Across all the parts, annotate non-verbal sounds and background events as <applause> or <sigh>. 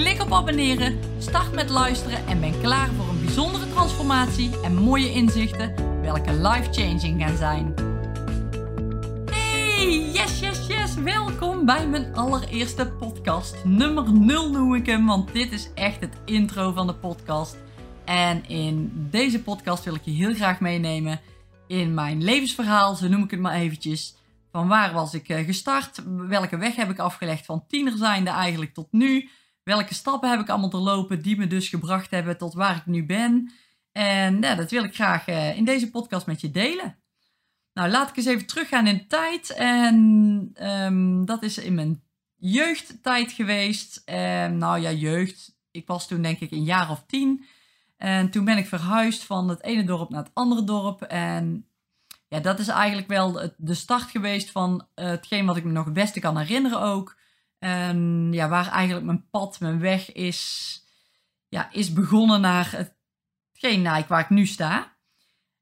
Klik op abonneren, start met luisteren en ben klaar voor een bijzondere transformatie en mooie inzichten, welke life-changing gaan zijn. Hey, yes, yes, yes, welkom bij mijn allereerste podcast. Nummer 0 noem ik hem, want dit is echt het intro van de podcast. En in deze podcast wil ik je heel graag meenemen in mijn levensverhaal, zo noem ik het maar eventjes. Van waar was ik eh, gestart? Welke weg heb ik afgelegd van tiener zijnde eigenlijk tot nu? Welke stappen heb ik allemaal doorlopen die me dus gebracht hebben tot waar ik nu ben? En dat wil ik graag uh, in deze podcast met je delen. Nou, laat ik eens even teruggaan in tijd. En um, dat is in mijn jeugdtijd geweest. Nou ja, jeugd. Ik was toen denk ik een jaar of tien. En toen ben ik verhuisd van het ene dorp naar het andere dorp. En ja, dat is eigenlijk wel de start geweest van hetgeen wat ik me nog het beste kan herinneren ook. En ja, waar eigenlijk mijn pad, mijn weg is, ja, is begonnen naar hetgeen nou, waar ik nu sta.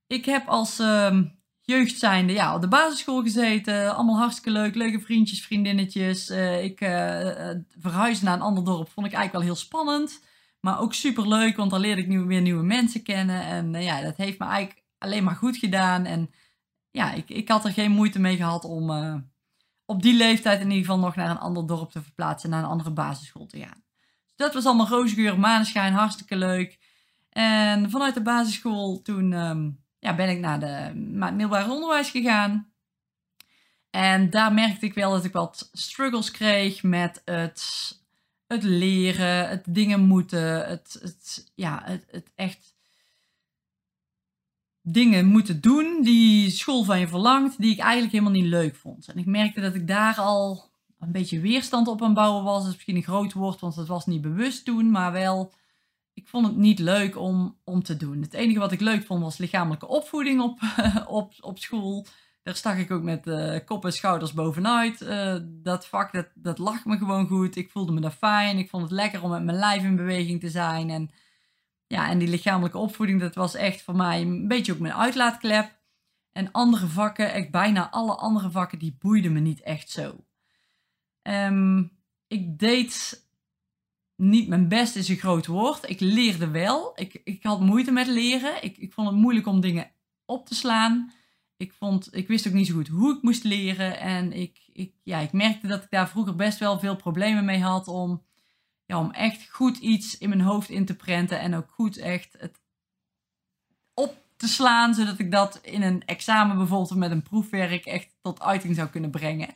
Ik heb als uh, jeugd ja, op de basisschool gezeten. Allemaal hartstikke leuk. Leuke vriendjes, vriendinnetjes. Uh, ik uh, verhuisde naar een ander dorp. Vond ik eigenlijk wel heel spannend. Maar ook super leuk, want dan leerde ik nu weer nieuwe mensen kennen. En ja, dat heeft me eigenlijk alleen maar goed gedaan. En ja, ik, ik had er geen moeite mee gehad om op die leeftijd in ieder geval nog naar een ander dorp te verplaatsen, naar een andere basisschool te gaan. Dus dat was allemaal roosgeur, maneschijn, hartstikke leuk. En vanuit de basisschool toen um, ja, ben ik naar de middelbaar onderwijs gegaan. En daar merkte ik wel dat ik wat struggles kreeg met het, het leren, het dingen moeten, het, het, ja, het, het echt dingen moeten doen die school van je verlangt, die ik eigenlijk helemaal niet leuk vond. En ik merkte dat ik daar al een beetje weerstand op aan bouwen was. Dat is misschien een groot woord, want dat was niet bewust toen, maar wel, ik vond het niet leuk om, om te doen. Het enige wat ik leuk vond was lichamelijke opvoeding op, <laughs> op, op school. Daar stak ik ook met uh, kop en schouders bovenuit. Uh, dat vak, dat, dat lag me gewoon goed. Ik voelde me daar fijn. Ik vond het lekker om met mijn lijf in beweging te zijn. En ja, en die lichamelijke opvoeding, dat was echt voor mij een beetje ook mijn uitlaatklep. En andere vakken, echt bijna alle andere vakken, die boeiden me niet echt zo. Um, ik deed niet mijn best is een groot woord. Ik leerde wel. Ik, ik had moeite met leren. Ik, ik vond het moeilijk om dingen op te slaan. Ik, vond, ik wist ook niet zo goed hoe ik moest leren. En ik, ik, ja, ik merkte dat ik daar vroeger best wel veel problemen mee had om ja, om echt goed iets in mijn hoofd in te prenten en ook goed echt het op te slaan, zodat ik dat in een examen bijvoorbeeld met een proefwerk echt tot uiting zou kunnen brengen.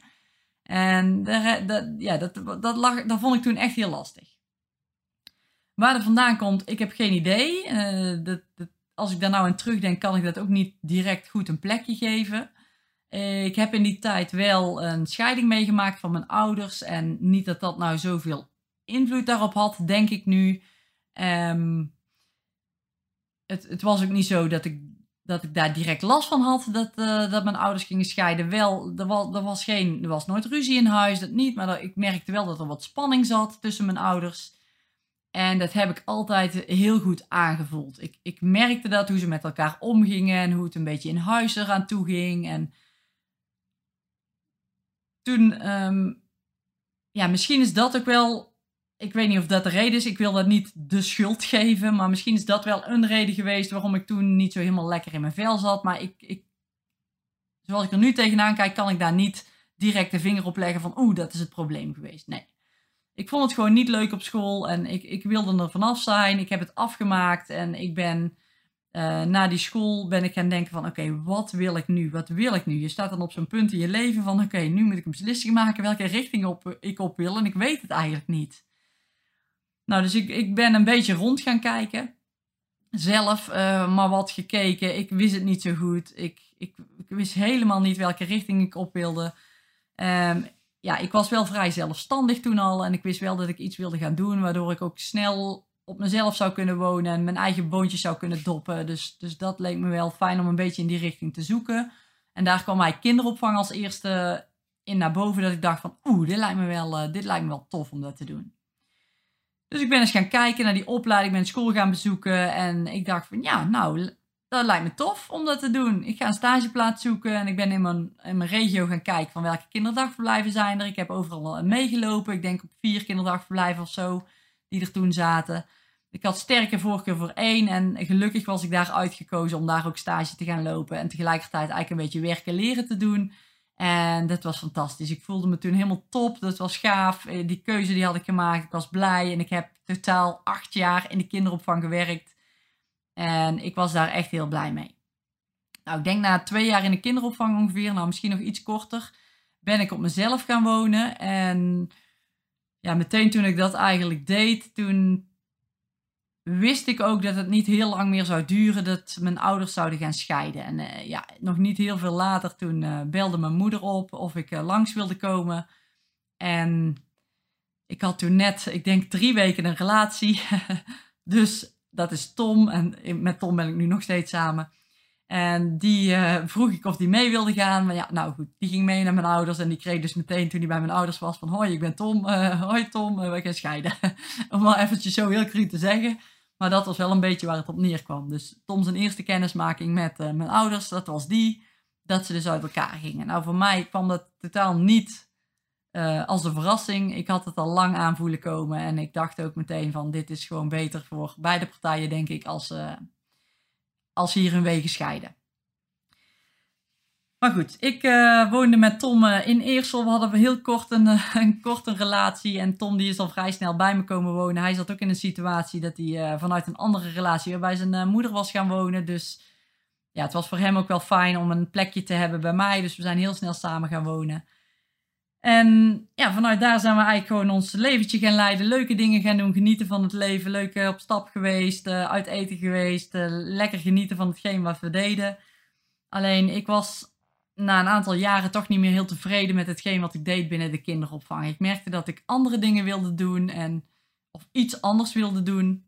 En dat, ja, dat, dat, lag, dat vond ik toen echt heel lastig. Waar dat vandaan komt, ik heb geen idee. Dat, dat, als ik daar nou aan terugdenk, kan ik dat ook niet direct goed een plekje geven. Ik heb in die tijd wel een scheiding meegemaakt van mijn ouders. En niet dat dat nou zoveel invloed daarop had, denk ik nu. Um, het, het was ook niet zo dat ik, dat ik daar direct last van had dat, uh, dat mijn ouders gingen scheiden. Wel, er was, geen, er was nooit ruzie in huis, dat niet. Maar ik merkte wel dat er wat spanning zat tussen mijn ouders. En dat heb ik altijd heel goed aangevoeld. Ik, ik merkte dat hoe ze met elkaar omgingen en hoe het een beetje in huis eraan toe ging. En toen, um, ja, misschien is dat ook wel ik weet niet of dat de reden is. Ik wil dat niet de schuld geven. Maar misschien is dat wel een reden geweest waarom ik toen niet zo helemaal lekker in mijn vel zat. Maar ik, ik zoals ik er nu tegenaan kijk, kan ik daar niet direct de vinger op leggen van oeh, dat is het probleem geweest. Nee. Ik vond het gewoon niet leuk op school en ik, ik wilde er vanaf zijn. Ik heb het afgemaakt en ik ben uh, na die school ben ik gaan denken van oké, wat wil ik nu? Wat wil ik nu? Je staat dan op zo'n punt in je leven van oké, nu moet ik een beslissing maken welke richting op, ik op wil en ik weet het eigenlijk niet. Nou, dus ik, ik ben een beetje rond gaan kijken. Zelf uh, maar wat gekeken. Ik wist het niet zo goed. Ik, ik, wist helemaal niet welke richting ik op wilde. Um, ja, ik was wel vrij zelfstandig toen al. En ik wist wel dat ik iets wilde gaan doen. Waardoor ik ook snel op mezelf zou kunnen wonen en mijn eigen boontjes zou kunnen doppen. Dus, dus dat leek me wel fijn om een beetje in die richting te zoeken. En daar kwam mij kinderopvang als eerste in naar boven. Dat ik dacht van oeh, dit lijkt me wel, uh, dit lijkt me wel tof om dat te doen. Dus ik ben eens gaan kijken naar die opleiding, ben school gaan bezoeken. En ik dacht van ja, nou, dat lijkt me tof om dat te doen. Ik ga een stageplaats zoeken en ik ben in mijn, in mijn regio gaan kijken van welke kinderdagverblijven zijn er. Ik heb overal meegelopen. Ik denk op vier kinderdagverblijven of zo die er toen zaten. Ik had sterke voorkeur voor één en gelukkig was ik daar uitgekozen om daar ook stage te gaan lopen en tegelijkertijd eigenlijk een beetje werken leren te doen. En dat was fantastisch. Ik voelde me toen helemaal top. Dat was gaaf. Eh, die keuze die had ik gemaakt. Ik was blij en ik heb totaal acht jaar in de kinderopvang gewerkt. En ik was daar echt heel blij mee. Nou, ik denk na twee jaar in de kinderopvang ongeveer, nou misschien nog iets korter, ben ik op mezelf gaan wonen. En ja, meteen toen ik dat eigenlijk deed, toen wist ik ook dat het niet heel lang meer zou duren dat mijn ouders zouden gaan scheiden. En uh, ja, nog niet heel veel later, toen uh, belde mijn moeder op of ik uh, langs wilde komen. En ik had toen net, ik denk drie weken een relatie. <laughs> dus dat is Tom en met Tom ben ik nu nog steeds samen. En die vroeg ik of die mee wilde gaan. Maar ja, nou goed, die ging mee naar mijn ouders. En die kreeg dus meteen toen hij bij mijn ouders was van... Hoi, ik ben Tom. hoi Tom, we gaan scheiden. <laughs> Om maar eventjes zo heel cru te zeggen. Maar dat was wel een beetje waar het op neerkwam. Dus Tom zijn eerste kennismaking met uh, mijn ouders, dat was die. Dat ze dus uit elkaar gingen. Nou, voor mij kwam dat totaal niet uh, als een verrassing. Ik had het al lang aan voelen komen. En ik dacht ook meteen van dit is gewoon beter voor beide partijen, denk ik, als, uh, als hier hun wegen scheiden. Maar goed, ik uh, woonde met Tom uh, in Eersel. We hadden heel kort een, uh, een relatie. En Tom die is al vrij snel bij me komen wonen. Hij zat ook in een situatie dat hij vanuit een andere relatie weer bij zijn moeder was gaan wonen. Dus ja, het was voor hem ook wel fijn om een plekje te hebben bij mij. Dus we zijn heel snel samen gaan wonen. En ja, vanuit daar zijn we eigenlijk gewoon ons leventje gaan leiden. Leuke dingen gaan doen, genieten van het leven. Leuk op stap geweest, uit eten geweest. lekker genieten van hetgeen wat we deden. Alleen ik was na een aantal jaren toch niet meer heel tevreden met hetgeen wat ik deed binnen de kinderopvang. Ik merkte dat ik andere dingen wilde doen en of iets anders wilde doen.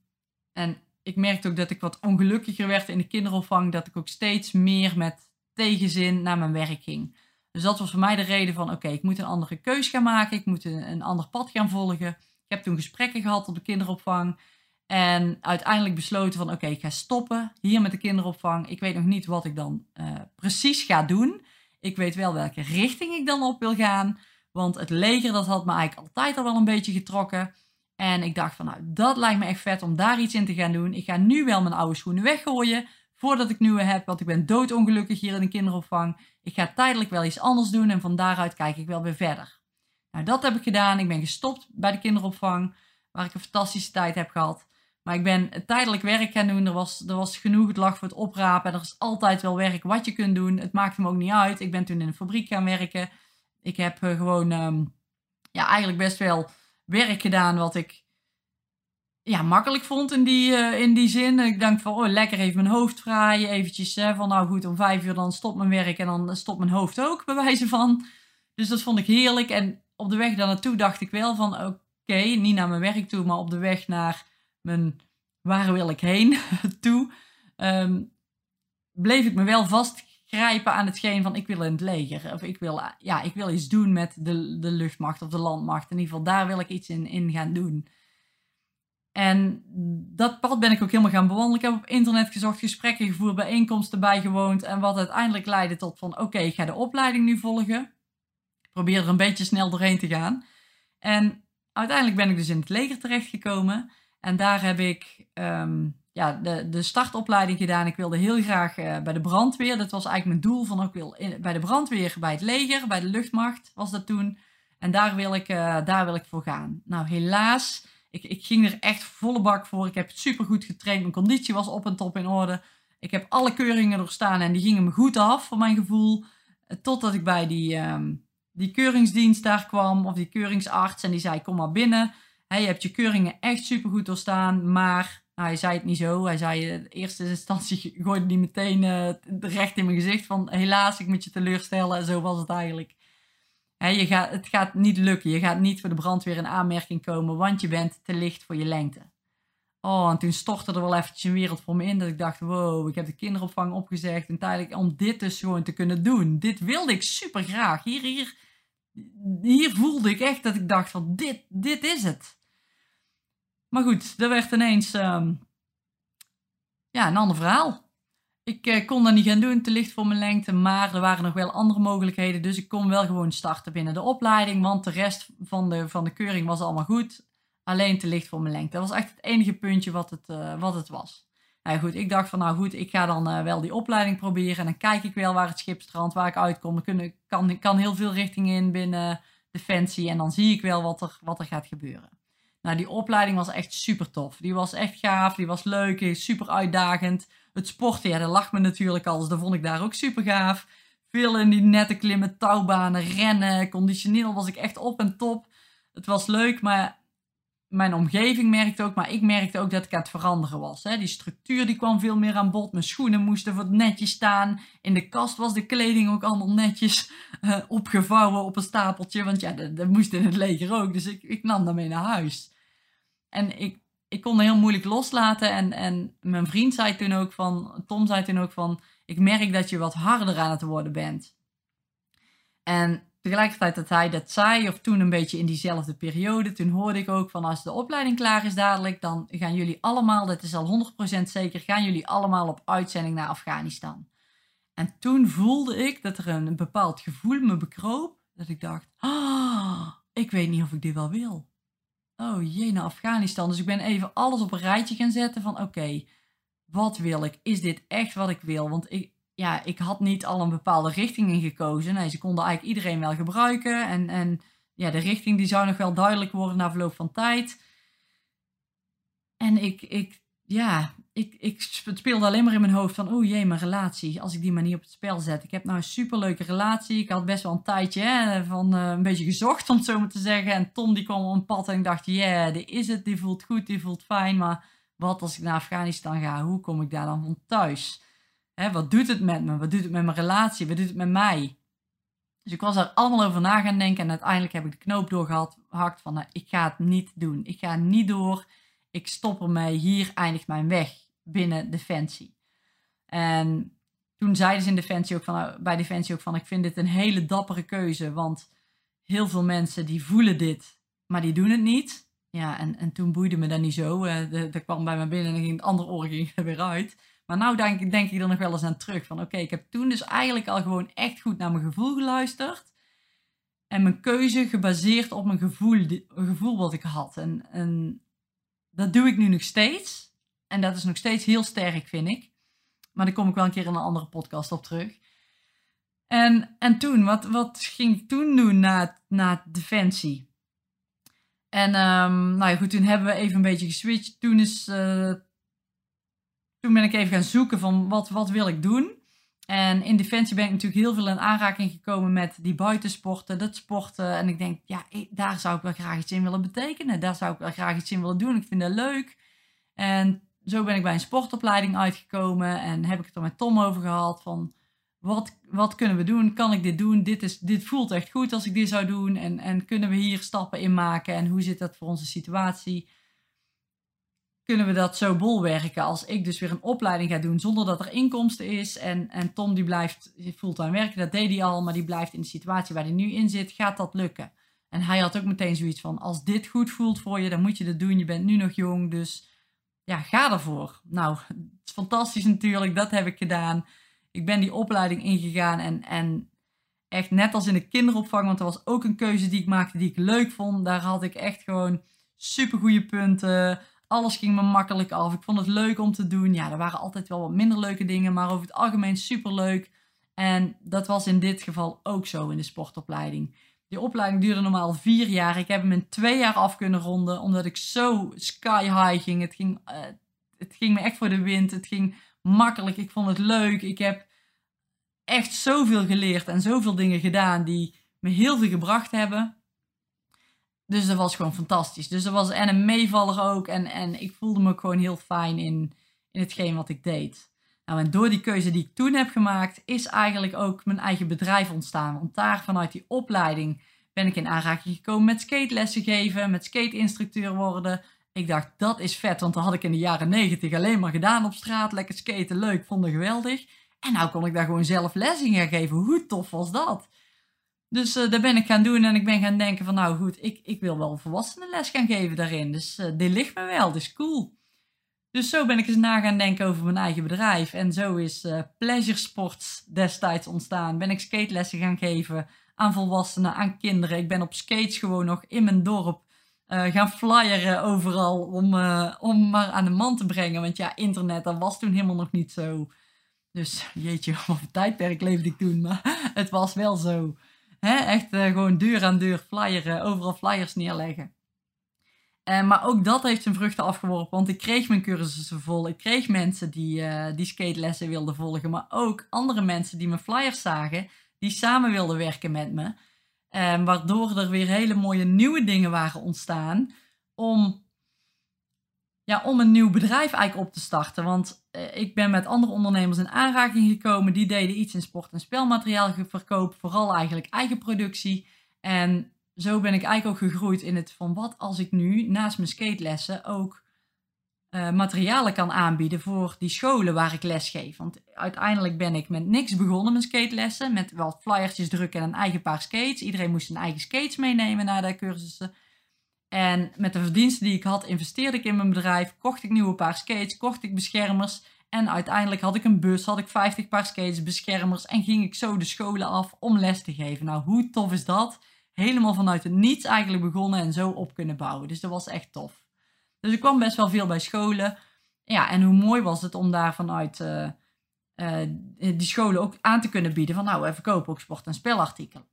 En ik merkte ook dat ik wat ongelukkiger werd in de kinderopvang, dat ik ook steeds meer met tegenzin naar mijn werk ging. Dus dat was voor mij de reden van oké, ik moet een andere keus gaan maken, ik moet een, ander pad gaan volgen. Ik heb toen gesprekken gehad op de kinderopvang en uiteindelijk besloten van oké, ik ga stoppen hier met de kinderopvang. Ik weet nog niet wat ik dan uh, precies ga doen. Ik weet wel welke richting ik dan op wil gaan. Want het leger, dat had me eigenlijk altijd al wel een beetje getrokken. En ik dacht van, nou, dat lijkt me echt vet om daar iets in te gaan doen. Ik ga nu wel mijn oude schoenen weggooien, voordat ik nieuwe heb. Want ik ben doodongelukkig hier in de kinderopvang. Ik ga tijdelijk wel iets anders doen en van daaruit kijk ik wel weer verder. Nou, dat heb ik gedaan. Ik ben gestopt bij de kinderopvang, waar ik een fantastische tijd heb gehad. Maar ik ben tijdelijk werk gaan doen. Er was, er was genoeg, het lag voor het oprapen. Er is altijd wel werk wat je kunt doen. Het maakt me ook niet uit. Ik ben toen in een fabriek gaan werken. Ik heb uh, gewoon um, ja, eigenlijk best wel werk gedaan wat ik ja, makkelijk vond in die, uh, in die zin. Ik denk van, oh lekker even mijn hoofd vrij. Eventjes van, nou goed, om vijf uur dan stopt mijn werk en dan stopt mijn hoofd ook, bij wijze van. Dus dat vond ik heerlijk. En op de weg daar naartoe dacht ik wel van, oké, niet naar mijn werk toe, maar op de weg naar mijn waar wil ik heen <laughs> toe, um, bleef ik me wel vastgrijpen aan hetgeen van ik wil in het leger. Of ik wil, ja, ik wil iets doen met de, de luchtmacht of de landmacht. In ieder geval, daar wil ik iets in, in gaan doen. En dat pad ben ik ook helemaal gaan bewandelen. Ik heb op internet gezocht, gesprekken gevoerd, bijeenkomsten bijgewoond. En wat uiteindelijk leidde tot van oké, ik ga de opleiding nu volgen. Ik probeer er een beetje snel doorheen te gaan. En uiteindelijk ben ik dus in het leger terechtgekomen. En daar heb ik um, ja, de, de startopleiding gedaan. Ik wilde heel graag uh, bij de brandweer. Dat was eigenlijk mijn doel. Van, ik wil bij de brandweer, bij het leger, bij de luchtmacht was dat toen. En daar wil ik, uh, daar wil ik voor gaan. Nou, helaas, ik, ik ging er echt volle bak voor. Ik heb super goed getraind. Mijn conditie was op en top in orde. Ik heb alle keuringen doorstaan en die gingen me goed af, voor mijn gevoel. Totdat ik bij die, um, die keuringsdienst daar kwam, of die keuringsarts. En die zei, kom maar binnen je hebt je keuringen echt super goed doorstaan, maar nou, hij zei het niet zo. Hij zei in eerste instantie <laughs> gooide hij meteen uh, recht in mijn gezicht van helaas, ik moet je teleurstellen. En zo was het eigenlijk. je gaat, het gaat niet lukken. Je gaat niet voor de brandweer in aanmerking komen, want je bent te licht voor je lengte. Oh, en toen stortte er wel eventjes een wereld voor me in. Dat ik dacht, wow, ik heb de kinderopvang opgezegd. En tijdelijk om dit dus gewoon te kunnen doen. Dit wilde ik super graag. Hier, hier, hier voelde ik echt dat ik dacht van, dit, dit is het. Maar goed, er werd ineens um, ja, een ander verhaal. Ik uh, kon dat niet gaan doen, te licht voor mijn lengte, maar er waren nog wel andere mogelijkheden. Dus ik kon wel gewoon starten binnen de opleiding, want de rest van de, van de keuring was allemaal goed. Alleen te licht voor mijn lengte. Dat was echt het enige puntje wat het, uh, wat het was. Nou goed, ik dacht van nou goed, ik ga dan uh, wel die opleiding proberen. En dan kijk ik wel waar het schip strandt, waar ik uitkom. Ik kan, kan heel veel richtingen in binnen Defensie. En dan zie ik wel wat er, wat er gaat gebeuren. Nou, die opleiding was echt super tof. Die was echt gaaf, die was leuk, super uitdagend. Het sporten, ja, dat lag me natuurlijk al, dus dat vond ik daar ook super gaaf. Veel in die nette klimmen, touwbanen, rennen, conditioneel was ik echt op en top. Het was leuk, maar mijn omgeving merkte ook, maar ik merkte ook dat ik aan het veranderen was. Hè. Die structuur die kwam veel meer aan bod. Mijn schoenen moesten wat netjes staan. In de kast was de kleding ook allemaal netjes uh, opgevouwen op een stapeltje. Want ja, dat, moest in het leger ook. Dus ik, ik nam dat mee naar huis. En ik, ik kon heel moeilijk loslaten. En, en mijn vriend zei toen ook van, Tom zei toen ook van, ik merk dat je wat harder aan het worden bent. En tegelijkertijd dat hij dat zei, of toen een beetje in diezelfde periode, toen hoorde ik ook van als de opleiding klaar is dadelijk, dan gaan jullie allemaal, dat is al 100% zeker, gaan jullie allemaal op uitzending naar Afghanistan. En toen voelde ik dat er een, bepaald gevoel me bekroop, dat ik dacht, ah, ik weet niet of ik dit wel wil. Oh jee, naar Afghanistan. Dus ik ben even alles op een rijtje gaan zetten van oké, wat wil ik? Is dit echt wat ik wil? Want ik, ja, ik had niet al een bepaalde richting in gekozen. Ze konden eigenlijk iedereen wel gebruiken. En, en ja, de richting die zou nog wel duidelijk worden na verloop van tijd. En ik, ik ja, ik, ik, speelde alleen maar in mijn hoofd van, oh jee, mijn relatie, als ik die maar niet op het spel zet. Ik heb nou een superleuke relatie. Ik had best wel een tijdje hè, van uh, een beetje gezocht, om het zo maar te zeggen. En Tom die kwam op pad en ik dacht, ja, yeah, is het, die voelt goed, die voelt fijn. Maar wat als ik naar Afghanistan ga, hoe kom ik daar dan van thuis? Hè, wat doet het met me? Wat doet het met mijn relatie? Wat doet het met mij? Dus ik was daar allemaal over na gaan denken en uiteindelijk heb ik de knoop doorgehakt van, nou, ik ga het niet doen. Ik ga niet door ik stop ermee, hier eindigt mijn weg binnen Defensie. En toen zeiden ze in Defensie ook van, nou, bij Defensie ook van, ik vind dit een hele dappere keuze, want heel veel mensen die voelen dit, maar die doen het niet. Ja, en, en toen boeide me dat niet zo. Uh, dat kwam bij me binnen en ging het andere oor ging er weer uit. Maar nou denk, denk ik er nog wel eens aan terug van, oké, ik heb toen dus eigenlijk al gewoon echt goed naar mijn gevoel geluisterd. En mijn keuze gebaseerd op mijn gevoel, gevoel wat ik had. En, en dat doe ik nu nog steeds. En dat is nog steeds heel sterk, vind ik. Maar daar kom ik wel een keer in een andere podcast op terug. En, en toen, wat, wat ging ik toen doen na, na Defensie? En um, nou ja, goed, toen hebben we even een beetje geswitcht. Toen, is, uh, toen ben ik even gaan zoeken van wat, wat wil ik doen. En in Defensie ben ik natuurlijk heel veel in aanraking gekomen met die buitensporten, dat sporten. En ik denk, ja, daar zou ik wel graag iets in willen betekenen. Daar zou ik wel graag iets in willen doen. Ik vind dat leuk. En zo ben ik bij een sportopleiding uitgekomen en heb ik het er met Tom over gehad van wat, wat kunnen we doen? Kan ik dit doen? Dit, is, dit voelt echt goed als ik dit zou doen. En, en kunnen we hier stappen in maken? En hoe zit dat voor onze situatie? kunnen we dat zo bolwerken als ik dus weer een opleiding ga doen zonder dat er inkomsten is. En, en Tom die blijft fulltime werken, dat deed hij al, maar die blijft in de situatie waar hij nu in zit, gaat dat lukken. En hij had ook meteen zoiets van, als dit goed voelt voor je, dan moet je dat doen. Je bent nu nog jong, dus ja, ga ervoor. Nou, het is fantastisch natuurlijk, dat heb ik gedaan. Ik ben die opleiding ingegaan en, en echt net als in de kinderopvang, want dat was ook een keuze die ik maakte die ik leuk vond. Daar had ik echt gewoon super goede punten alles ging me makkelijk af. Ik vond het leuk om te doen. Ja, er waren altijd wel wat minder leuke dingen, maar over het algemeen super leuk. En dat was in dit geval ook zo in de sportopleiding. Die opleiding duurde normaal vier jaar. Ik heb hem in twee jaar af kunnen ronden, omdat ik zo sky high ging. Het ging, uh, het ging me echt voor de wind. Het ging makkelijk. Ik vond het leuk. Ik heb echt zoveel geleerd en zoveel dingen gedaan die me heel veel gebracht hebben. Dus dat was gewoon fantastisch. Dus dat was en een meevaller ook. En, en ik voelde me gewoon heel fijn in, in hetgeen wat ik deed. Nou, en door die keuze die ik toen heb gemaakt, is eigenlijk ook mijn eigen bedrijf ontstaan. Want daar vanuit die opleiding ben ik in aanraking gekomen met skatelessen geven, met skate-instructeur worden. Ik dacht, dat is vet, want dat had ik in de jaren negentig alleen maar gedaan op straat. Lekker skaten, leuk, vond het geweldig. En nou kon ik daar gewoon zelf les in gaan geven. Hoe tof was dat? Dus uh, dat ben ik gaan doen en ik ben gaan denken van nou goed, ik, ik wil wel volwassenen les gaan geven daarin. Dus uh, dit ligt me wel, dit is cool. Dus zo ben ik eens na gaan denken over mijn eigen bedrijf. En zo is uh, Pleasure Sports destijds ontstaan. Ben ik skatelessen gaan geven aan volwassenen, aan kinderen. Ik ben op skates gewoon nog in mijn dorp gaan flyeren overal om, om maar aan de man te brengen. Want ja, internet, dat was toen helemaal nog niet zo. Dus jeetje, <laughs> wat een tijdperk leefde ik toen. Maar het was wel zo. Echt gewoon deur aan deur flyeren, overal flyers neerleggen. Uh, maar ook dat heeft zijn vruchten afgeworpen, want ik kreeg mijn cursussen vol. Ik kreeg mensen die, uh, die skatelessen wilden volgen, maar ook andere mensen die mijn flyers zagen, die samen wilden werken met me. waardoor er weer hele mooie nieuwe dingen waren ontstaan om ja, om een nieuw bedrijf eigenlijk op te starten. Want eh, ik ben met andere ondernemers in aanraking gekomen. Die deden iets in sport- en spelmateriaal verkoop. Vooral eigenlijk eigen productie. En zo ben ik eigenlijk ook gegroeid in het van wat als ik nu naast mijn skatelessen ook uh, materialen kan aanbieden voor die scholen waar ik les geef. Want uiteindelijk ben ik met niks begonnen met skatelessen. Met wel flyertjes drukken en een eigen paar skates. Iedereen moest zijn eigen skates meenemen naar de cursussen. En met de verdiensten die ik had, investeerde ik in mijn bedrijf, kocht ik nieuwe paar skates, kocht ik beschermers. En uiteindelijk had ik een bus, had ik 50 paar skates, beschermers en ging ik zo de scholen af om les te geven. Nou, hoe tof is dat? Helemaal vanuit het niets eigenlijk begonnen en zo op kunnen bouwen. Dus dat was echt tof. Dus ik kwam best wel veel bij scholen. Ja, en hoe mooi was het om daar vanuit uh, uh, die scholen ook aan te kunnen bieden van nou, we verkopen ook sport- en spelartikelen.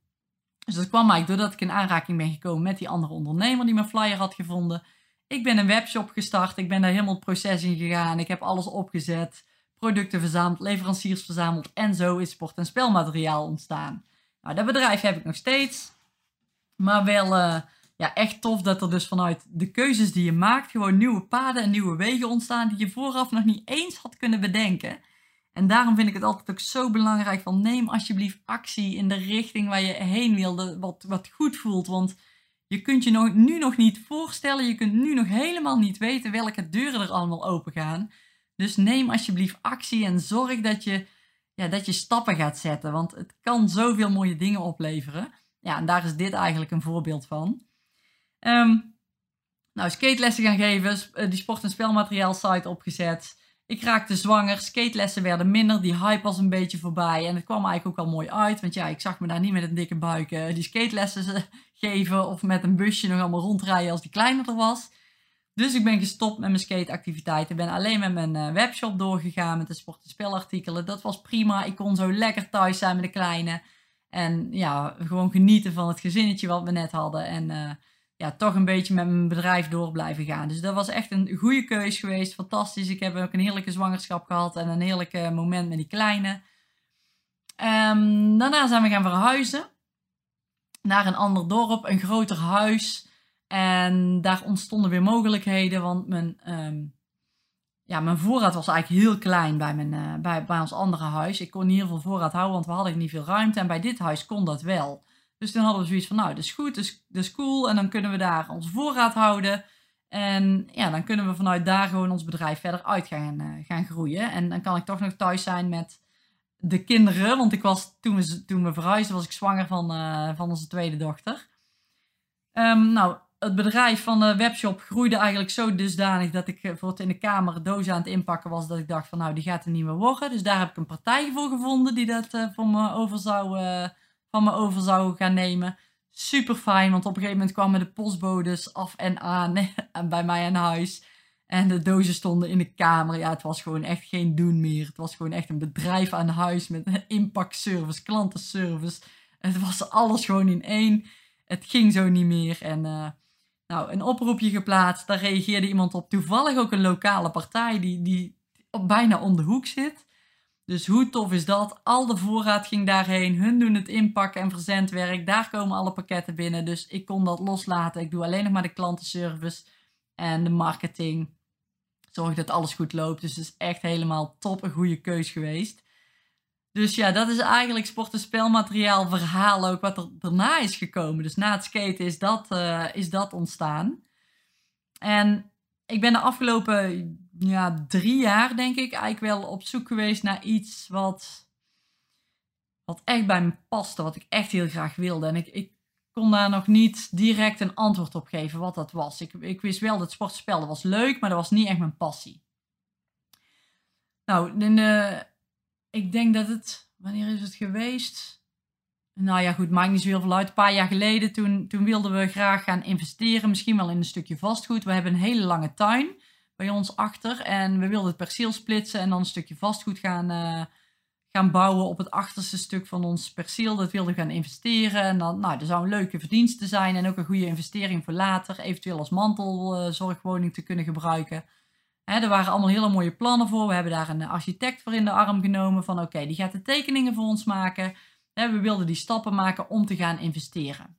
Dus dat kwam eigenlijk doordat ik in aanraking ben gekomen met die andere ondernemer die mijn flyer had gevonden. Ik ben een webshop gestart. Ik ben daar helemaal het proces in gegaan. Ik heb alles opgezet. Producten verzameld, leveranciers verzameld. En zo is sport- en spelmateriaal ontstaan. Nou, dat bedrijf heb ik nog steeds. Maar wel uh, ja, echt tof dat er dus vanuit de keuzes die je maakt... gewoon nieuwe paden en nieuwe wegen ontstaan... die je vooraf nog niet eens had kunnen bedenken. En daarom vind ik het altijd ook zo belangrijk van neem alsjeblieft actie in de richting waar je heen wilde, wat, wat goed voelt. Want je kunt je nog, nu nog niet voorstellen, je kunt nu nog helemaal niet weten welke deuren er allemaal open gaan. Dus neem alsjeblieft actie en zorg dat je, ja, dat je stappen gaat zetten. Want het kan zoveel mooie dingen opleveren. Ja, en daar is dit eigenlijk een voorbeeld van. Um, nou, skatelessen gaan geven, eh, die sport- en spelmateriaal site opgezet. Ik raakte zwanger, skatelessen werden minder, die hype was een beetje voorbij. En het kwam eigenlijk ook al mooi uit, want ja, ik zag me daar niet met een dikke buik uh, die skatelessen <laughs> geven of met een busje nog allemaal rondrijden als die kleiner er was. Dus ik ben gestopt met mijn skateactiviteiten. ben alleen met mijn uh, webshop doorgegaan met de sport- en spelartikelen. Dat was prima. Ik kon zo lekker thuis zijn met de kleine. En ja, gewoon genieten van het gezinnetje wat we net hadden. En uh, ja, toch een beetje met mijn bedrijf door blijven gaan. Dus dat was echt een goede keus geweest. Fantastisch. Ik heb ook een heerlijke zwangerschap gehad en een heerlijke moment met die kleine. Um, daarna zijn we gaan verhuizen naar een ander dorp, een groter huis. En daar ontstonden weer mogelijkheden, want mijn, um, ja, mijn voorraad was eigenlijk heel klein bij, mijn, uh, bij, bij ons andere huis. Ik kon niet heel veel voorraad houden, want we hadden niet veel ruimte. En bij dit huis kon dat wel. Dus toen hadden we zoiets van, nou, dat is goed, dat is, cool. En dan kunnen we daar onze voorraad houden. En ja, dan kunnen we vanuit daar gewoon ons bedrijf verder uit gaan, uh, gaan groeien. En dan kan ik toch nog thuis zijn met de kinderen. Want ik was, toen, we, toen we verhuisden, was ik zwanger van, uh, van onze tweede dochter. Um, nou, het bedrijf van de webshop groeide eigenlijk zo dusdanig dat ik bijvoorbeeld in de kamer dozen aan het inpakken was. Dat ik dacht van, nou, die gaat er niet meer worden. Dus daar heb ik een partij voor gevonden die dat uh, voor me over zou van me over zou gaan nemen. Super fijn, want op een gegeven moment kwamen de postbodes af en aan <laughs> bij mij aan huis. En de dozen stonden in de kamer. Ja, het was gewoon echt geen doen meer. Het was gewoon echt een bedrijf aan huis met een inpakservice, klantenservice. Het was alles gewoon in één. Het ging zo niet meer. En nou, een oproepje geplaatst. Daar reageerde iemand op. Toevallig ook een lokale partij die, die op, bijna om de hoek zit. Dus hoe tof is dat? Al de voorraad ging daarheen. Hun doen het inpakken en verzendwerk. Daar komen alle pakketten binnen. Dus ik kon dat loslaten. Ik doe alleen nog maar de klantenservice en de marketing. Zorg dat alles goed loopt. Dus het is echt helemaal top. Een goede keus geweest. Dus ja, dat is eigenlijk sport- en spelmateriaal verhaal ook wat er daarna is gekomen. Dus na het skaten is dat, uh, is dat ontstaan. En ik ben de afgelopen ja, drie jaar, denk ik, eigenlijk wel op zoek geweest naar iets wat, wat echt bij me paste. Wat ik echt heel graag wilde. En ik, ik kon daar nog niet direct een antwoord op geven wat dat was. Ik, ik wist wel dat sportspel was leuk, maar dat was niet echt mijn passie. Nou, in de, ik denk dat het, wanneer is het geweest? Nou ja, goed, maakt niet zo heel veel uit. Een paar jaar geleden, toen, toen wilden we graag gaan investeren, misschien wel in een stukje vastgoed. We hebben een hele lange tuin bij ons achter en we wilden het perceel splitsen en dan een stukje vastgoed gaan, uh, gaan bouwen op het achterste stuk van ons perceel. Dat wilden we gaan investeren en dan, nou, er zou een leuke verdienste zijn en ook een goede investering voor later, eventueel als mantelzorgwoning te kunnen gebruiken. Er waren allemaal hele mooie plannen voor. We hebben daar een architect voor in de arm genomen van oké, die gaat de tekeningen voor ons maken we wilden die stappen maken om te gaan investeren.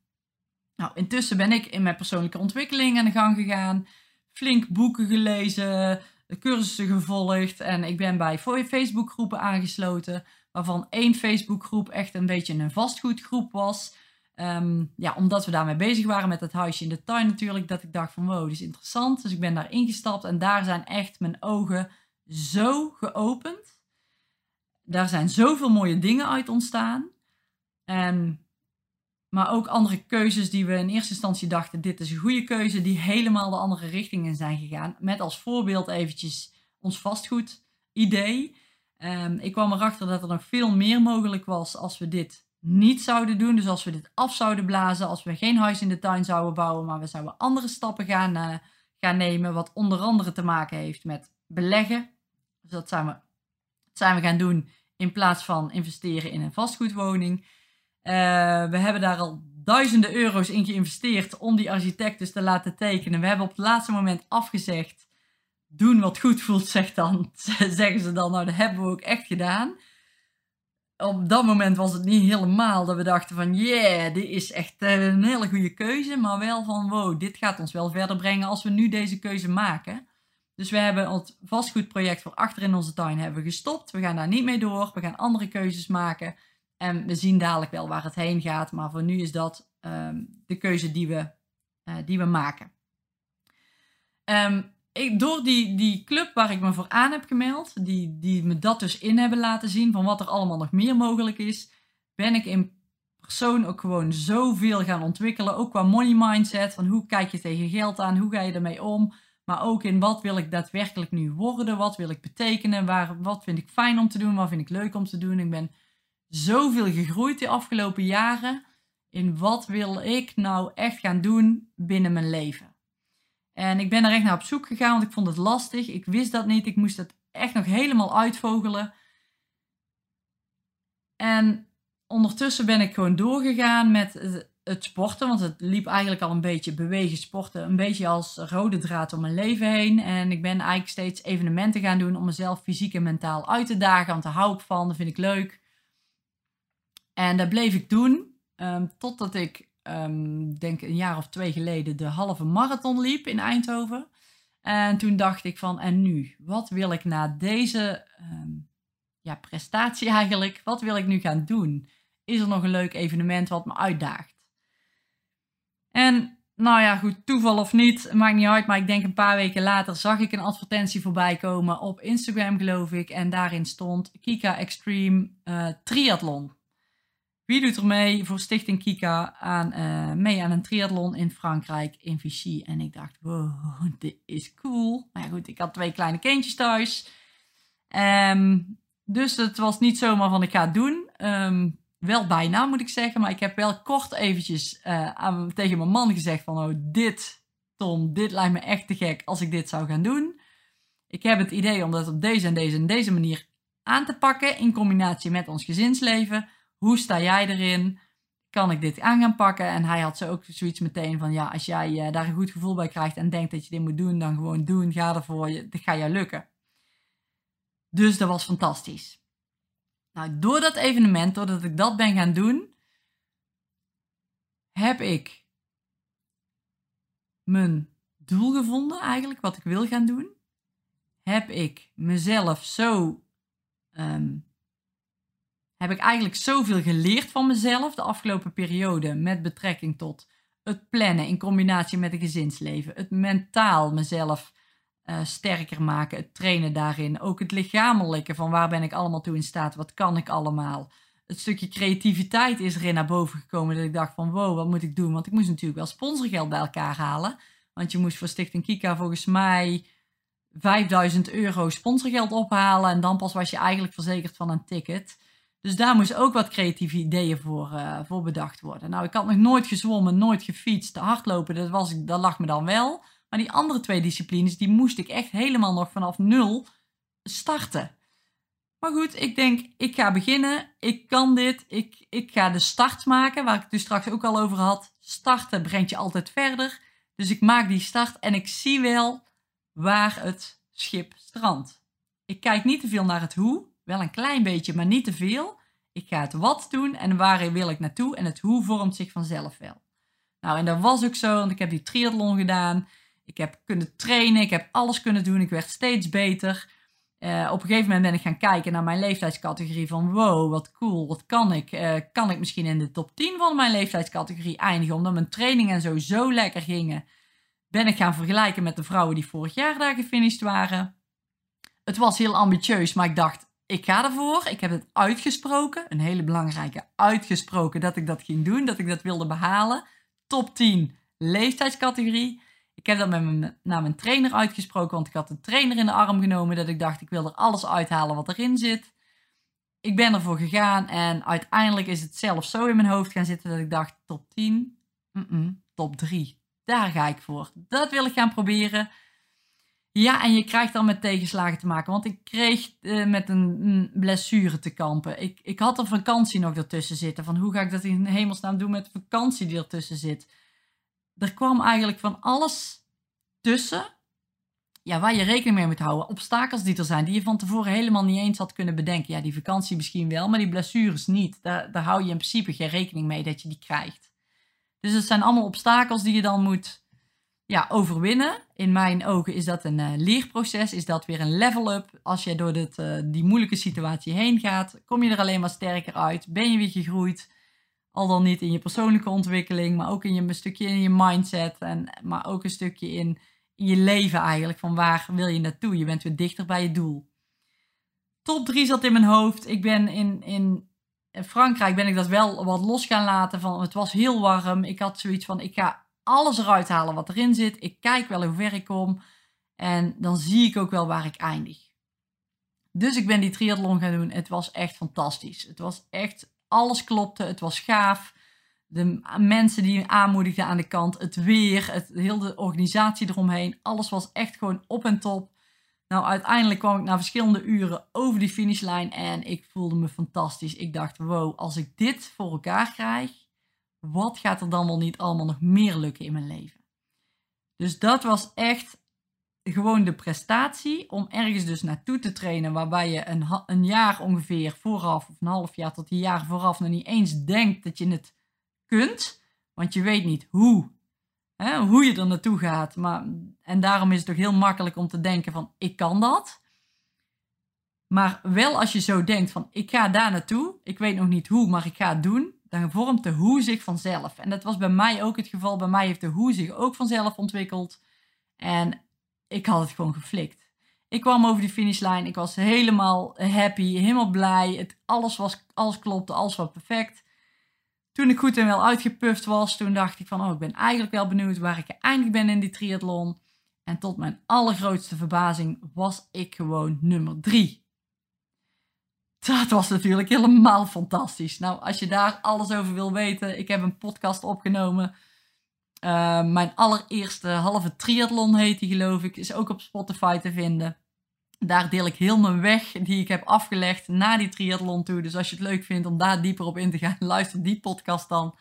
Nou, intussen ben ik in mijn persoonlijke ontwikkeling aan de gang gegaan. Flink boeken gelezen, cursussen gevolgd. En ik ben bij Facebookgroepen aangesloten. Waarvan één Facebookgroep echt een beetje een vastgoedgroep was. Um, ja, omdat we daarmee bezig waren met het huisje in de tuin natuurlijk. Dat ik dacht van wow, dit is interessant. Dus ik ben daar ingestapt. En daar zijn echt mijn ogen zo geopend. Daar zijn zoveel mooie dingen uit ontstaan. En, maar ook andere keuzes die we in eerste instantie dachten, dit is een goede keuze, die helemaal de andere richting in zijn gegaan. Met als voorbeeld eventjes ons vastgoed idee. Um, ik kwam erachter dat er nog veel meer mogelijk was als we dit niet zouden doen. Dus als we dit af zouden blazen, als we geen huis in de tuin zouden bouwen, maar we zouden andere stappen gaan, uh, gaan nemen, wat onder andere te maken heeft met beleggen. Dus dat zijn we, dat zijn we gaan doen in plaats van investeren in een vastgoedwoning. Uh, we hebben daar al duizenden euro's in geïnvesteerd om die architect dus te laten tekenen. We hebben op het laatste moment afgezegd. Doen wat goed voelt, <laughs> zegt dan, zeggen ze dan. Nou, dat hebben we ook echt gedaan. Op dat moment was het niet helemaal dat we dachten van... Yeah, dit is echt eh, een hele goede keuze. Maar wel van, wow, dit gaat ons wel verder brengen als we nu deze keuze maken. Dus we hebben het vastgoedproject voor achter in onze tuin hebben gestopt. We gaan daar niet mee door. We gaan andere keuzes maken. En we zien dadelijk wel waar het heen gaat. Maar voor nu is dat um, de keuze die we, uh, die we maken. Um, ik, door die, die club waar ik me voor aan heb gemeld, die, die me dat dus in hebben laten zien van wat er allemaal nog meer mogelijk is, ben ik in persoon ook gewoon zoveel gaan ontwikkelen. Ook qua money mindset, van hoe kijk je tegen geld aan, hoe ga je ermee om. Maar ook in wat wil ik daadwerkelijk nu worden, wat wil ik betekenen, waar, wat vind ik fijn om te doen, wat vind ik leuk om te doen. Ik ben zoveel gegroeid de afgelopen jaren in wat wil ik nou echt gaan doen binnen mijn leven. En ik ben er echt naar op zoek gegaan, want ik vond het lastig. Ik wist dat niet. Ik moest het echt nog helemaal uitvogelen. En ondertussen ben ik gewoon doorgegaan met het sporten, want het liep eigenlijk al een beetje bewegen sporten, een beetje als rode draad om mijn leven heen. En ik ben eigenlijk steeds evenementen gaan doen om mezelf fysiek en mentaal uit te dagen, want daar hou ik van, dat vind ik leuk. En dat bleef ik doen um, totdat ik, um, denk een jaar of twee geleden, de halve marathon liep in Eindhoven. En toen dacht ik van, en nu? Wat wil ik na deze um, ja, prestatie <laughs> eigenlijk, wat wil ik nu gaan doen? Is er nog een leuk evenement wat me uitdaagt? En nou ja, goed, toeval of niet, maakt niet uit. Maar ik denk een paar weken later zag ik een advertentie voorbij komen op Instagram, geloof ik. En daarin stond Kika Extreme uh, Triathlon. Wie doet er mee voor Stichting Kika aan, uh, mee aan een triathlon in Frankrijk, in Vichy? En ik dacht, wow, <laughs> dit is cool. Maar goed, ik had twee kleine kindjes thuis. Um, dus het was niet zomaar van ik ga het doen. Um, wel bijna moet ik zeggen, maar ik heb wel kort eventjes aan, tegen mijn man gezegd van, oh dit, Tom, dit lijkt me echt te gek als ik dit zou gaan doen. Ik heb het idee om dat op deze en deze en deze manier aan te pakken in combinatie met ons gezinsleven hoe sta jij erin? Kan ik dit aan gaan pakken? En hij had zo ook zoiets meteen van, ja, als jij uh, daar een goed gevoel bij krijgt en denkt dat je dit moet doen, dan gewoon doen, ga ervoor, dat gaat jou lukken. Dus dat was fantastisch. Nou, door dat evenement, doordat ik dat ben gaan doen, heb ik mijn doel gevonden eigenlijk, wat ik wil gaan doen. Heb ik mezelf zo um, heb ik eigenlijk zoveel geleerd van mezelf de afgelopen periode met betrekking tot het plannen in combinatie met een gezinsleven, het mentaal mezelf eh, sterker maken, het trainen daarin. Ook het lichamelijke, van waar ben ik allemaal toe in staat, wat kan ik allemaal. Het stukje creativiteit is erin naar boven gekomen, dat ik dacht van wow, wat moet ik doen? Want ik moest natuurlijk wel sponsorgeld bij elkaar halen. Want je moest voor Stichting Kika volgens mij 5000 euro sponsorgeld ophalen en dan pas was je eigenlijk verzekerd van een ticket. Dus daar moest ook wat creatieve ideeën voor, uh, voor bedacht worden. Nou, ik had nog nooit gezwommen, nooit gefietst. Hardlopen, dat, was, dat lag me dan wel. Maar die andere twee disciplines, die moest ik echt helemaal nog vanaf nul starten. Maar goed, ik denk, ik ga beginnen. Ik kan dit. Ik, ik ga de start maken, waar ik het dus straks ook al over had. Starten brengt je altijd verder. Dus ik maak die start en ik zie wel waar het schip strandt. Ik kijk niet te veel naar het hoe, wel een klein beetje, maar niet te veel. Ik ga het wat doen en waar wil ik naartoe en het hoe vormt zich vanzelf wel. Nou, en dat was ook zo, want ik heb die triathlon gedaan. Ik heb kunnen trainen, ik heb alles kunnen doen, ik werd steeds beter. Uh, op een gegeven moment ben ik gaan kijken naar mijn leeftijdscategorie van wow, wat cool, wat kan ik? Uh, kan ik misschien in de top 10 van mijn leeftijdscategorie eindigen? Omdat mijn trainingen zo zo lekker gingen, ben ik gaan vergelijken met de vrouwen die vorig jaar daar gefinished waren. Het was heel ambitieus, maar ik dacht, ik ga ervoor. Ik heb het uitgesproken, een hele belangrijke uitgesproken dat ik dat ging doen, dat ik dat wilde behalen. Top 10 leeftijdscategorie. Ik heb dat met mijn, naar mijn trainer uitgesproken, want ik had een trainer in de arm genomen dat ik dacht ik wil er alles uithalen wat erin zit. Ik ben ervoor gegaan en uiteindelijk is het zelf zo in mijn hoofd gaan zitten dat ik dacht top 10, mm -mm, top 3. Daar ga ik voor. Dat wil ik gaan proberen. Ja, en je krijgt dan met tegenslagen te maken. Want ik kreeg uh, met een, blessure te kampen. Ik, ik had een vakantie nog ertussen zitten. Van hoe ga ik dat in hemelsnaam doen met de vakantie die ertussen zit? Er kwam eigenlijk van alles tussen. Ja, waar je rekening mee moet houden. Obstakels die er zijn, die je van tevoren helemaal niet eens had kunnen bedenken. Ja, die vakantie misschien wel, maar die blessures niet. Daar, daar hou je in principe geen rekening mee dat je die krijgt. Dus het zijn allemaal obstakels die je dan moet ja, overwinnen. In mijn ogen is dat een uh, leerproces, is dat weer een level-up. Als je door dit, uh, die moeilijke situatie heen gaat, kom je er alleen maar sterker uit. Ben je weer gegroeid, al dan niet in je persoonlijke ontwikkeling, maar ook in je, een stukje in je mindset. En, maar ook een stukje in, in je leven eigenlijk, van waar wil je naartoe? Je bent weer dichter bij je doel. Top 3 zat in mijn hoofd. Ik ben in, in Frankrijk ben ik dat wel wat los gaan laten. Van, het was heel warm. Ik had zoiets van, ik ga alles eruit halen wat erin zit. Ik kijk wel hoe ver ik kom. En dan zie ik ook wel waar ik eindig. Dus ik ben die triathlon gaan doen. Het was echt fantastisch. Het was echt, alles klopte. Het was gaaf. De mensen die aanmoedigden aan de kant. Het weer. Het, heel de organisatie eromheen. Alles was echt gewoon op en top. Nou, uiteindelijk kwam ik na verschillende uren over die finishlijn. En ik voelde me fantastisch. Ik dacht, wow, als ik dit voor elkaar krijg wat gaat er dan wel niet allemaal nog meer lukken in mijn leven? Dus dat was echt gewoon de prestatie om ergens dus naartoe te trainen, waarbij je een, een jaar ongeveer vooraf, of een half jaar tot een jaar vooraf, nog niet eens denkt dat je het kunt, want je weet niet hoe, hè, hoe je er naartoe gaat. Maar, en daarom is het toch heel makkelijk om te denken van, ik kan dat. Maar wel als je zo denkt van, ik ga daar naartoe, ik weet nog niet hoe, maar ik ga het doen, dan vormt de hoe zich vanzelf. En dat was bij mij ook het geval. Bij mij heeft de hoe zich ook vanzelf ontwikkeld. En ik had het gewoon geflikt. Ik kwam over die finishlijn. Ik was helemaal happy, helemaal blij. Het, alles, was, alles klopte, alles was perfect. Toen ik goed en wel uitgepuft was, toen dacht ik van, oh, ik ben eigenlijk wel benieuwd waar ik eindelijk ben in die triathlon. En tot mijn allergrootste verbazing was ik gewoon nummer drie. Dat was natuurlijk helemaal fantastisch. Nou, als je daar alles over wil weten, ik heb een podcast opgenomen. Uh, mijn allereerste halve triathlon heet die, geloof ik. Is ook op Spotify te vinden. Daar deel ik heel mijn weg die ik heb afgelegd naar die triathlon toe. Dus als je het leuk vindt om daar dieper op in te gaan, <laughs> luister die podcast dan.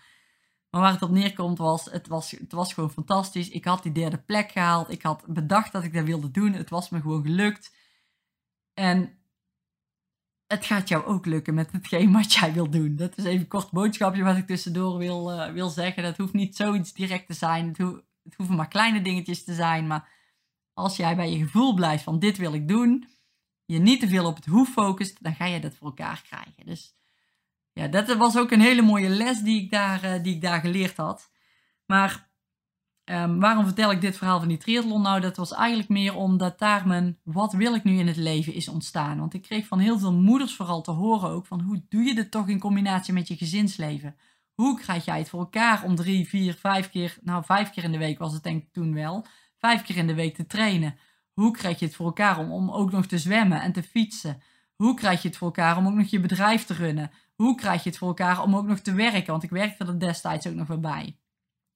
Maar waar het op neerkomt was het, was, het was gewoon fantastisch. Ik had die derde plek gehaald. Ik had bedacht dat ik dat wilde doen. Het was me gewoon gelukt. En het gaat jou ook lukken met hetgeen wat jij wil doen. Dat is even een kort boodschapje wat ik tussendoor wil, uh, wil zeggen. Dat hoeft niet zoiets direct te zijn. Het, het, hoeven maar kleine dingetjes te zijn. Maar als jij bij je gevoel blijft van dit wil ik doen, je niet te veel op het hoe focust, dan ga je dat voor elkaar krijgen. Dus ja, dat was ook een hele mooie les die ik daar, uh, die ik daar geleerd had. Maar Ehm, waarom vertel ik dit verhaal van die triathlon? Nou, dat was eigenlijk meer omdat daar mijn wat wil ik nu in het leven is ontstaan. Want ik kreeg van heel veel moeders vooral te horen ook van hoe doe je dit toch in combinatie met je gezinsleven? Hoe krijg jij het voor elkaar om drie, vier, vijf keer, nou vijf keer in de week was het denk ik toen wel, vijf keer in de week te trainen? Hoe krijg je het voor elkaar om, om ook nog te zwemmen en te fietsen? Hoe krijg je het voor elkaar om ook nog je bedrijf te runnen? Hoe krijg je het voor elkaar om ook nog te werken? Want ik werkte er destijds ook nog wel bij.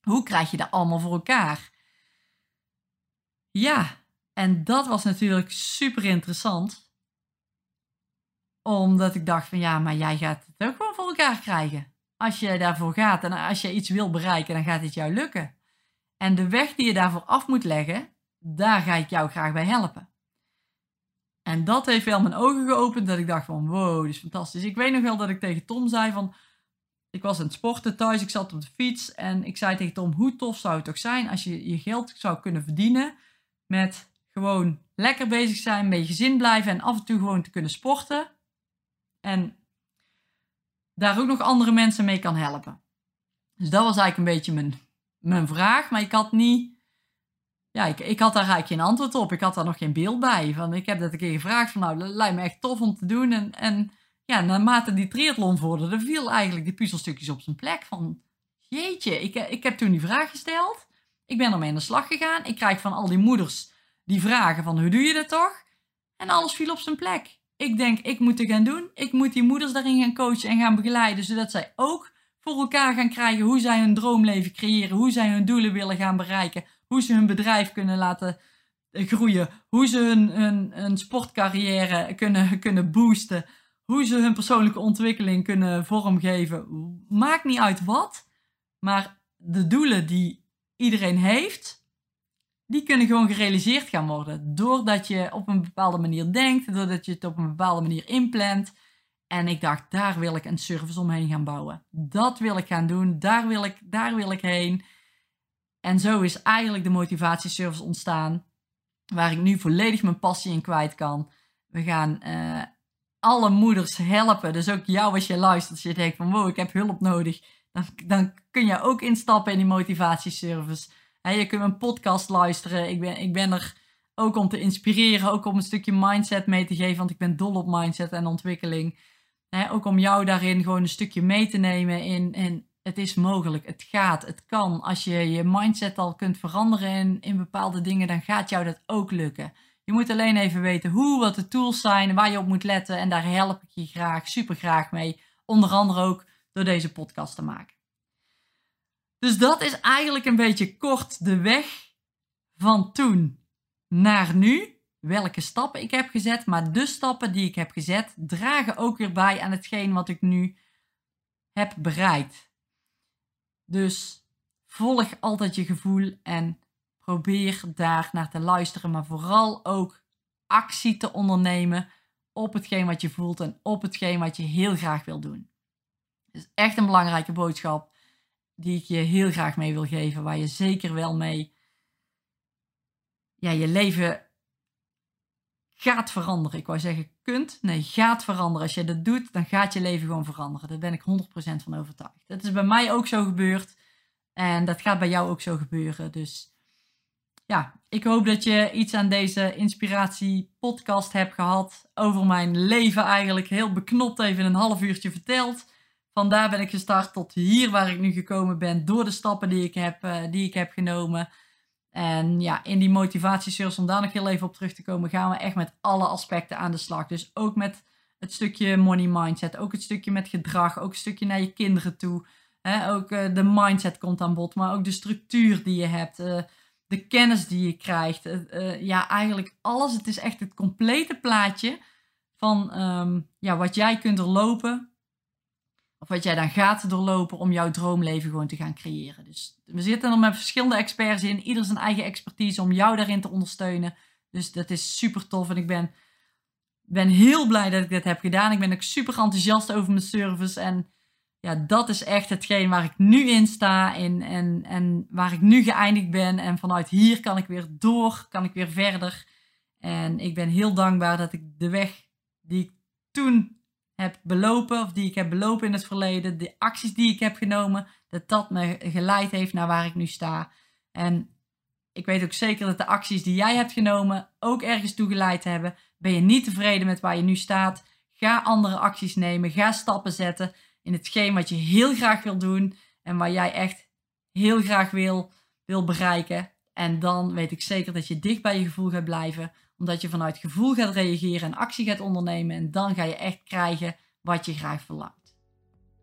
Hoe krijg je dat allemaal voor elkaar? Ja, en dat was natuurlijk super interessant. Omdat ik dacht van ja, maar jij gaat het ook gewoon voor elkaar krijgen. Als je daarvoor gaat en als je iets wil bereiken, dan gaat het jou lukken. En de weg die je daarvoor af moet leggen, daar ga ik jou graag bij helpen. En dat heeft wel mijn ogen geopend dat ik dacht van wow, dit is fantastisch. Ik weet nog wel dat ik tegen Tom zei van, ik was aan het sporten thuis, ik zat op de fiets en ik zei tegen Tom, hoe tof zou het toch zijn als je je geld zou kunnen verdienen met gewoon lekker bezig zijn, met je gezin blijven en af en toe gewoon te kunnen sporten. En daar ook nog andere mensen mee kan helpen. Dus dat was eigenlijk een beetje mijn, mijn vraag, maar ik had niet ja, ik, ik had daar eigenlijk geen antwoord op. Ik had daar nog geen beeld bij. Van, ik heb dat een keer gevraagd van nou, dat lijkt me echt tof om te doen. En, en ja, naarmate die triathlon vorderde, viel eigenlijk die puzzelstukjes op zijn plek. Van jeetje, ik, ik heb toen die vraag gesteld. Ik ben ermee aan de slag gegaan. Ik krijg van al die moeders die vragen van hoe doe je dat toch? En alles viel op zijn plek. Ik denk, ik moet het gaan doen. Ik moet die moeders daarin gaan coachen en gaan begeleiden, zodat zij ook voor elkaar gaan krijgen hoe zij hun droomleven creëren, hoe zij hun doelen willen gaan bereiken, hoe ze hun bedrijf kunnen laten groeien, hoe ze hun, hun, hun sportcarrière kunnen, kunnen boosten, hoe ze hun persoonlijke ontwikkeling kunnen vormgeven. Maakt niet uit wat, maar de doelen die iedereen heeft, die kunnen gewoon gerealiseerd gaan worden. Doordat je op een bepaalde manier denkt, doordat je het op een bepaalde manier inplant. En ik dacht, daar wil ik een service omheen gaan bouwen. Dat wil ik gaan doen, daar wil ik, daar wil ik heen. En zo is eigenlijk de motivatieservice ontstaan, waar ik nu volledig mijn passie in kwijt kan. We gaan uh, alle moeders helpen, dus ook jou als je luistert, als je denkt van wow, ik heb hulp nodig, dan, dan kun je ook instappen in die motivatieservice. je kunt een podcast luisteren, ik ben, ik ben er ook om te inspireren, ook om een stukje mindset mee te geven, want ik ben dol op mindset en ontwikkeling. ook om jou daarin gewoon een stukje mee te nemen in, in het is mogelijk, het gaat, het kan. Als je je mindset al kunt veranderen in, in bepaalde dingen, dan gaat jou dat ook lukken. Je moet alleen even weten hoe, wat de tools zijn, waar je op moet letten. En daar help ik je graag, super graag mee. Onder andere ook door deze podcast te maken. Dus dat is eigenlijk een beetje kort de weg van toen naar nu. Welke stappen ik heb gezet, maar de stappen die ik heb gezet dragen ook weer bij aan hetgeen wat ik nu heb bereikt. Dus volg altijd je gevoel en probeer daar naar te luisteren, maar vooral ook actie te ondernemen op hetgeen wat je voelt en op hetgeen wat je heel graag wil doen. Het is echt een belangrijke boodschap die ik je heel graag mee wil geven, waar je zeker wel mee ja, je leven gaat veranderen. Ik wou zeggen kunt, nee, gaat veranderen. Als je dat doet, dan gaat je leven gewoon veranderen. Daar ben ik 100% van overtuigd. Dat is bij mij ook zo gebeurd. En dat gaat bij jou ook zo gebeuren. Dus ja, ik hoop dat je iets aan deze inspiratie podcast hebt gehad. Over mijn leven eigenlijk. Heel beknopt even een half uurtje verteld. Vandaar ben ik gestart tot hier waar ik nu gekomen ben. Door de stappen die ik heb, uh, die ik heb genomen. En ja, in die motivatiesurf, om daar nog heel even op terug te komen, gaan we echt met alle aspecten aan de slag. Dus ook met het stukje money mindset, ook het stukje met gedrag, ook een stukje naar je kinderen toe. Ook uh, de mindset komt aan bod, maar ook de structuur die je hebt, uh, de kennis die je krijgt. Uh, ja, eigenlijk alles. Het is echt het complete plaatje van um, ja, wat jij kunt doorlopen of wat jij dan gaat doorlopen om jouw droomleven gewoon te gaan creëren. Dus we zitten er met verschillende experts in. Ieder zijn eigen expertise om jou daarin te ondersteunen. Dus dat is super tof. En ik ben, ben heel blij dat ik dit heb gedaan. Ik ben ook super enthousiast over mijn service. En ja, dat is echt hetgeen waar ik nu in sta. In, en, en waar ik nu geëindigd ben. En vanuit hier kan ik weer door. Kan ik weer verder. En ik ben heel dankbaar dat ik de weg die ik toen heb belopen, of die ik heb belopen in het verleden, de acties die ik heb genomen, dat dat me geleid heeft naar waar ik nu sta. En ik weet ook zeker dat de acties die jij hebt genomen ook ergens toegeleid hebben. Ben je niet tevreden met waar je nu staat? Ga andere acties nemen. Ga stappen zetten in hetgeen wat je heel graag wil doen. En waar jij echt heel graag wil, wil bereiken. En dan weet ik zeker dat je dicht bij je gevoel gaat blijven. Omdat je vanuit gevoel gaat reageren en actie gaat ondernemen. En dan ga je echt krijgen wat je graag verlangt.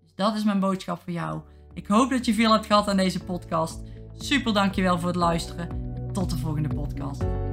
Dus dat is mijn boodschap voor jou. Ik hoop dat je veel hebt gehad aan deze podcast. Super dankjewel voor het luisteren. Tot de volgende podcast.